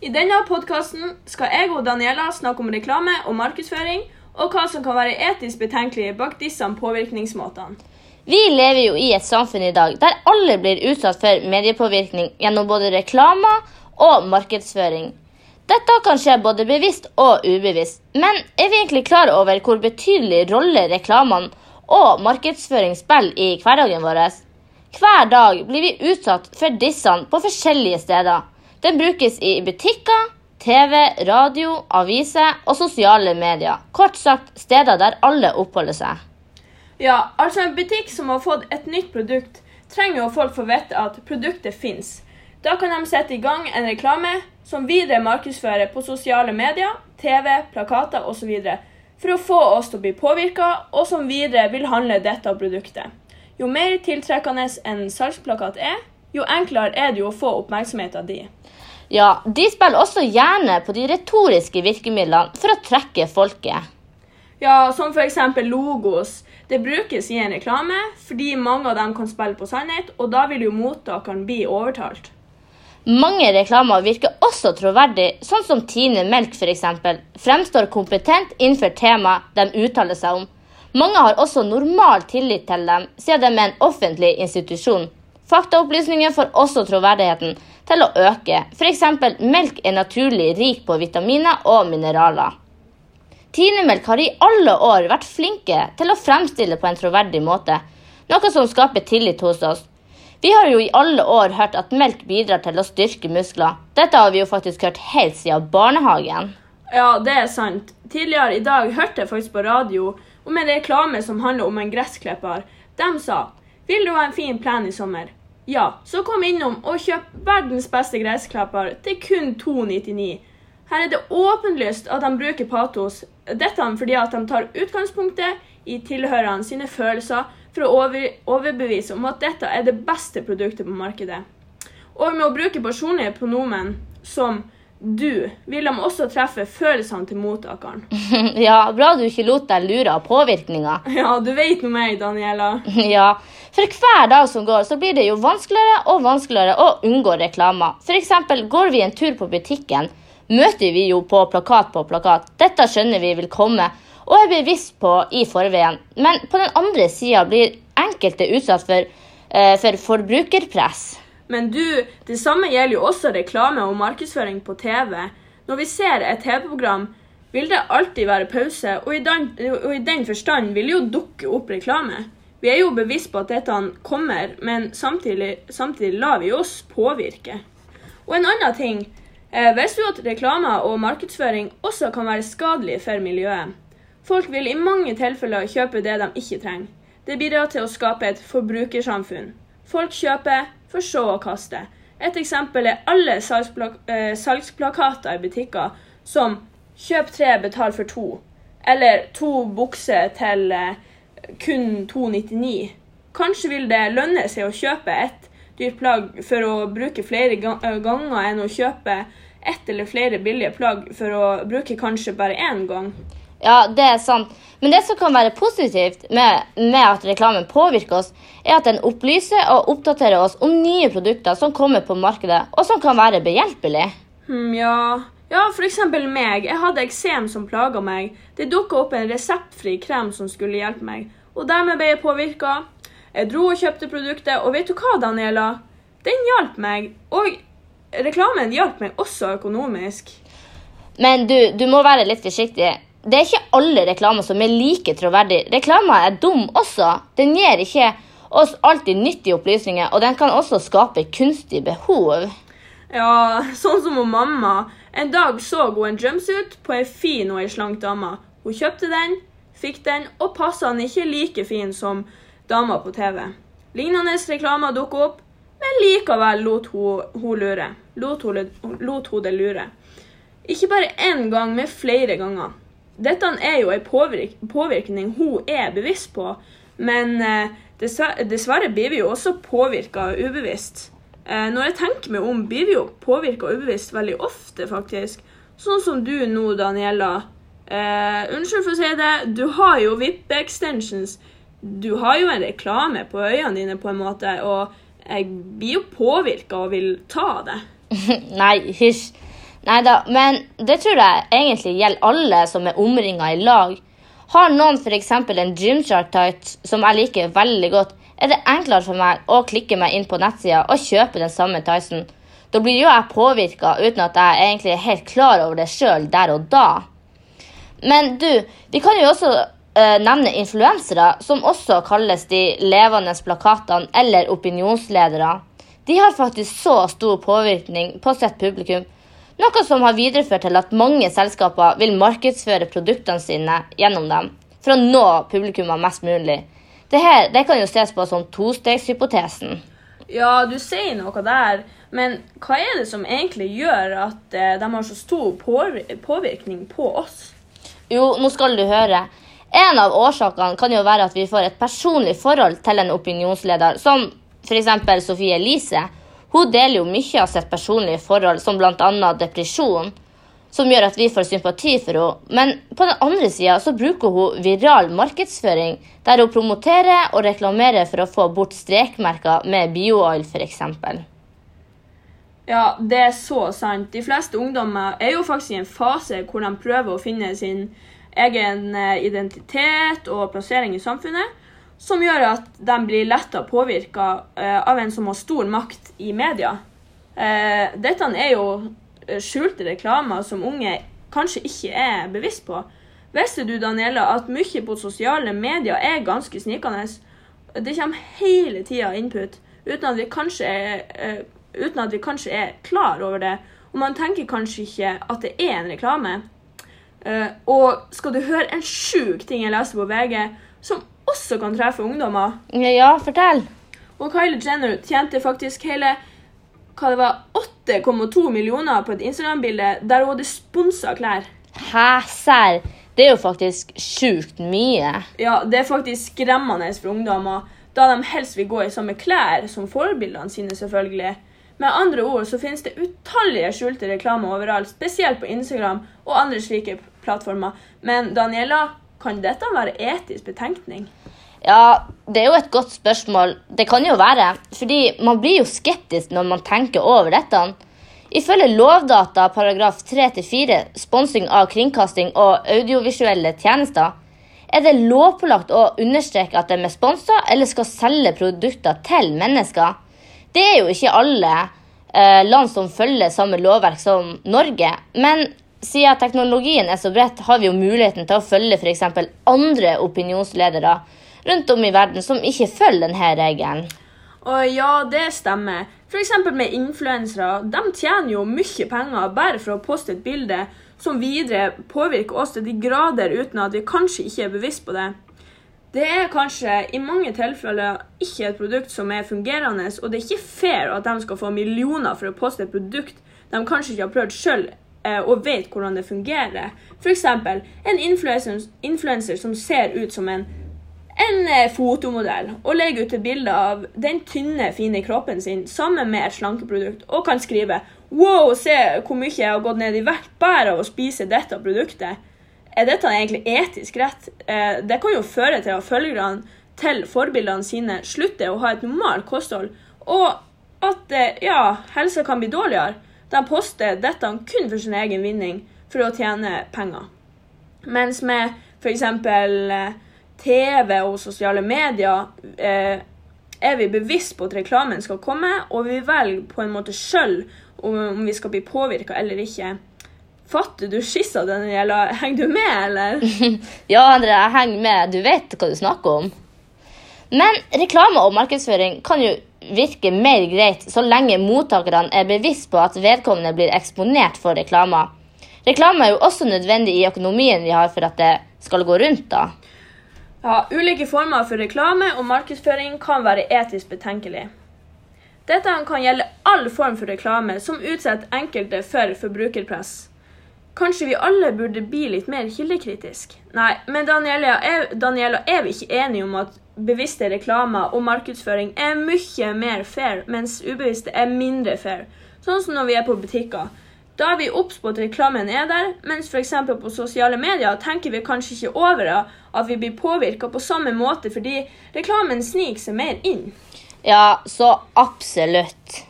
I denne podkasten skal jeg og Daniela snakke om reklame og markedsføring, og hva som kan være etisk betenkelig bak disse påvirkningsmåtene. Vi lever jo i et samfunn i dag der alle blir utsatt for mediepåvirkning gjennom både reklame og markedsføring. Dette kan skje både bevisst og ubevisst, men er vi egentlig klar over hvor betydelig rolle reklamene og markedsføring spiller i hverdagen vår? Hver dag blir vi utsatt for disse på forskjellige steder. Den brukes i butikker, TV, radio, aviser og sosiale medier. Kort sagt steder der alle oppholder seg. Ja, altså en butikk som har fått et nytt produkt, trenger jo folk få vite at produktet fins. Da kan de sette i gang en reklame som videre markedsfører på sosiale medier, TV, plakater osv. for å få oss til å bli påvirka, og som videre vil handle dette produktet. Jo mer tiltrekkende en salgsplakat er, jo enklere er det jo å få oppmerksomheten din. Ja, de spiller også gjerne på de retoriske virkemidlene for å trekke folket. Ja, som f.eks. logos. Det brukes i en reklame fordi mange av dem kan spille på sannhet, og da vil jo mottakeren bli overtalt. Mange reklamer virker også troverdig, sånn som Tine Melk f.eks. fremstår kompetent innenfor temaet de uttaler seg om. Mange har også normal tillit til dem, siden de er en offentlig institusjon. Faktaopplysninger får også troverdigheten til å øke. F.eks. melk er naturlig rik på vitaminer og mineraler. Tinemelk har i alle år vært flinke til å fremstille på en troverdig måte, noe som skaper tillit hos oss. Vi har jo i alle år hørt at melk bidrar til å styrke muskler. Dette har vi jo faktisk hørt helt siden barnehagen. Ja, det er sant. Tidligere i dag hørte jeg faktisk på radio om en reklame som handler om en gressklipper. De sa 'Vil du ha en fin plen i sommer?' Ja, så kom innom og kjøp verdens beste gressklipper til kun 299. Her er det åpenlyst at de bruker patos, dette fordi at de tar utgangspunktet i tilhørerne sine følelser for å over, overbevise om at dette er det beste produktet på markedet. Og med å bruke personlige pronomen som du, vil de også treffe følelsene til mottakeren. ja, bra du ikke lot deg lure av påvirkninga. Ja, du vet nå meg, Daniela. ja, for hver dag som går, så blir det jo vanskeligere og vanskeligere å unngå reklamer. F.eks. går vi en tur på butikken, møter vi jo på plakat på plakat. Dette skjønner vi vil komme og er bevisst på i forveien. Men på den andre sida blir enkelte utsatt for, eh, for forbrukerpress. Men du, det samme gjelder jo også reklame og markedsføring på TV. Når vi ser et TV-program, vil det alltid være pause, og i, den, og i den forstand vil det jo dukke opp reklame. Vi er jo bevisst på at dette kommer, men samtidig, samtidig lar vi oss påvirke. Og en annen ting. Eh, visste du at reklame og markedsføring også kan være skadelig for miljøet? Folk vil i mange tilfeller kjøpe det de ikke trenger. Det bidrar til å skape et forbrukersamfunn. Folk kjøper for så å kaste. Et eksempel er alle eh, salgsplakater i butikker som 'kjøp tre, betal for to', eller 'to bukser til eh, kun 299'. Kanskje vil det lønne seg å kjøpe ett dyrt plagg for å bruke flere eh, ganger enn å kjøpe ett eller flere billige plagg for å bruke kanskje bare én gang. Ja, det er sant. Men det som kan være positivt med, med, at reklamen påvirker oss, er at den opplyser og oppdaterer oss om nye produkter som kommer på markedet, og som kan være behjelpelig. Hmm, ja, ja eksempel meg. Jeg hadde eksem som plaga meg. Det dukka opp en reseptfri krem som skulle hjelpe meg, og dermed ble jeg påvirka. Jeg dro og kjøpte produktet, og vet du hva, Daniela? Den hjalp meg. Og reklamen hjalp meg også økonomisk. Men du, du må være litt forsiktig det er ikke alle reklamer som er like troverdige. Reklamer er dum også. Den gir ikke oss alltid nyttige opplysninger, og den kan også skape kunstige behov. Ja, sånn som hun mamma. En dag så hun en jumpsuit på ei fin og ei slank dame. Hun kjøpte den, fikk den, og passa den ikke like fin som dama på TV. Lignende reklamer dukket opp, men likevel lot hun, hun lure. Lot hun, lot hun det lure. Ikke bare én gang, men flere ganger. Dette er jo en påvirk påvirkning hun er bevisst på, men eh, dessverre, blir vi jo også påvirka ubevisst. Eh, når jeg tenker meg om, blir vi jo påvirka ubevisst veldig ofte, faktisk. Sånn som du nå, Daniela. Uh, unnskyld for å si det, du har jo Vippe-extensions. Du har jo en reklame på øynene dine, på en måte, og jeg blir jo påvirka og vil ta det. Nei, hysj. Nei da, men det tror jeg egentlig gjelder alle som er omringa i lag. Har noen f.eks. en Gymshark-tight som jeg liker veldig godt, er det enklere for meg å klikke meg inn på nettsida og kjøpe den samme tightsen. Da blir jo jeg påvirka uten at jeg egentlig er helt klar over det sjøl der og da. Men du, vi kan jo også uh, nevne influensere, som også kalles de levende plakatene eller opinionsledere. De har faktisk så stor påvirkning på sitt publikum, noe som har videreført til at mange selskaper vil markedsføre produktene sine gjennom dem, for å nå publikummet mest mulig. Dette det kan jo ses på som tostegshypotesen. Ja, du sier noe der, men hva er det som egentlig gjør at eh, de har så stor påvirkning på oss? Jo, nå skal du høre. En av årsakene kan jo være at vi får et personlig forhold til en opinionsleder, som f.eks. Sofie Elise. Hun deler jo mye av sitt personlige forhold, som bl.a. depresjon, som gjør at vi får sympati for henne. Men på den andre sida så bruker hun viral markedsføring, der hun promoterer og reklamerer for å få bort strekmerker med bioil, f.eks. Ja, det er så sant. De fleste ungdommer er jo faktisk i en fase hvor de prøver å finne sin egen eh, identitet og plassering i samfunnet, som gjør at de blir lettere påvirka av en som har stor makt i media. Eh, Dette er jo eh, skjulte reklamer som unge kanskje ikke er bevisst på. Visste du, Daniela, at mye på sosiale medier er ganske snikende? Det kommer hele tida input uten at er eh, uten at vi kanskje er klar over det. Og man tenker kanskje ikke at det er en reklame. Eh, og skal du høre en sjuk ting jeg leste på VG, som også kan treffe ungdommer Ja, fortell. Og Kylie Jenner tjente faktisk hele hva det var, 8,2 millioner på et Instagram-bilde der hun hadde sponsa klær. Hæ, serr? Det er jo faktisk sjukt mye. Ja, Det er faktisk skremmende for ungdommer, da de helst vil gå i samme klær som forbildene sine, selvfølgelig. Med andre ord så finnes det utallige skjulte reklamer overalt, spesielt på Instagram og andre slike plattformer. Men Daniela, kan dette være etisk betenkning? Ja, det er jo et godt spørsmål. Det kan jo være. Fordi man blir jo skeptisk når man tenker over dette. Ifølge Lovdata paragraf 3-4, sponsing av kringkasting og audiovisuelle tjenester, er det lovpålagt å understreke at de er sponsa eller skal selge produkter til mennesker. Det er jo ikke alle eh, land som følger samme lovverk som Norge. Men siden teknologien er så bredt, har vi jo muligheten til å følge f.eks. andre opinionsledere rundt om i verden som ikke følger denne regelen. Og ja, det stemmer. F.eks. med influensere. De tjener jo mye penger bare for å poste et bilde som videre påvirker oss til de grader uten at vi kanskje ikke er bevisst på det. Det er kanskje i mange tilfeller ikke et produkt som er fungerende, og det er ikke fair at de skal få millioner for å poste et produkt de kanskje ikke har prøvd sjøl og vet hvordan det fungerer. F.eks. en influencer som ser ut som en en eh, fotomodell og legger ut et bilde av den tynne, fine kroppen sin sammen med et slankeprodukt, og kan skrive Wow, se hvor mye jeg har gått ned i vekt bare av å spise dette produktet. Er dette egentlig etisk rett? Eh, det kan jo føre til at følgerne til forbildene sine slutter å ha et normalt kosthold, og at eh, ja, helsa kan bli dårligere. De poster dette kun for sin egen vinning, for å tjene penger. Mens med f.eks. TV og sosiale medier eh, er vi bevisst på at reklamen skal komme, og vi velger på en måte sjøl om, om vi skal bli påvirka eller ikke. Fatter du skissa, Daniela? Henger du med, eller? Ja, André, jeg henger med. Du vet hva du snakker om. Men reklame og markedsføring kan jo virke mer greit så lenge mottakerne er bevisst på at vedkommende blir eksponert for reklame. Reklame er jo også nødvendig i økonomien vi har for at det skal gå rundt. da. Ja, Ulike former for reklame og markedsføring kan være etisk betenkelig. Dette kan gjelde all form for reklame som utsetter enkelte for forbrukerpress. Kanskje vi alle burde bli litt mer kildekritiske? Nei, men Daniela er, er vi ikke enige om at bevisste reklamer og markedsføring er mye mer fair, mens ubevisste er mindre fair? Sånn som når vi er på butikker. Da er vi obs på at reklamen er der, mens f.eks. på sosiale medier tenker vi kanskje ikke over at vi blir påvirka på samme måte fordi reklamen sniker seg mer inn. Ja, så absolutt.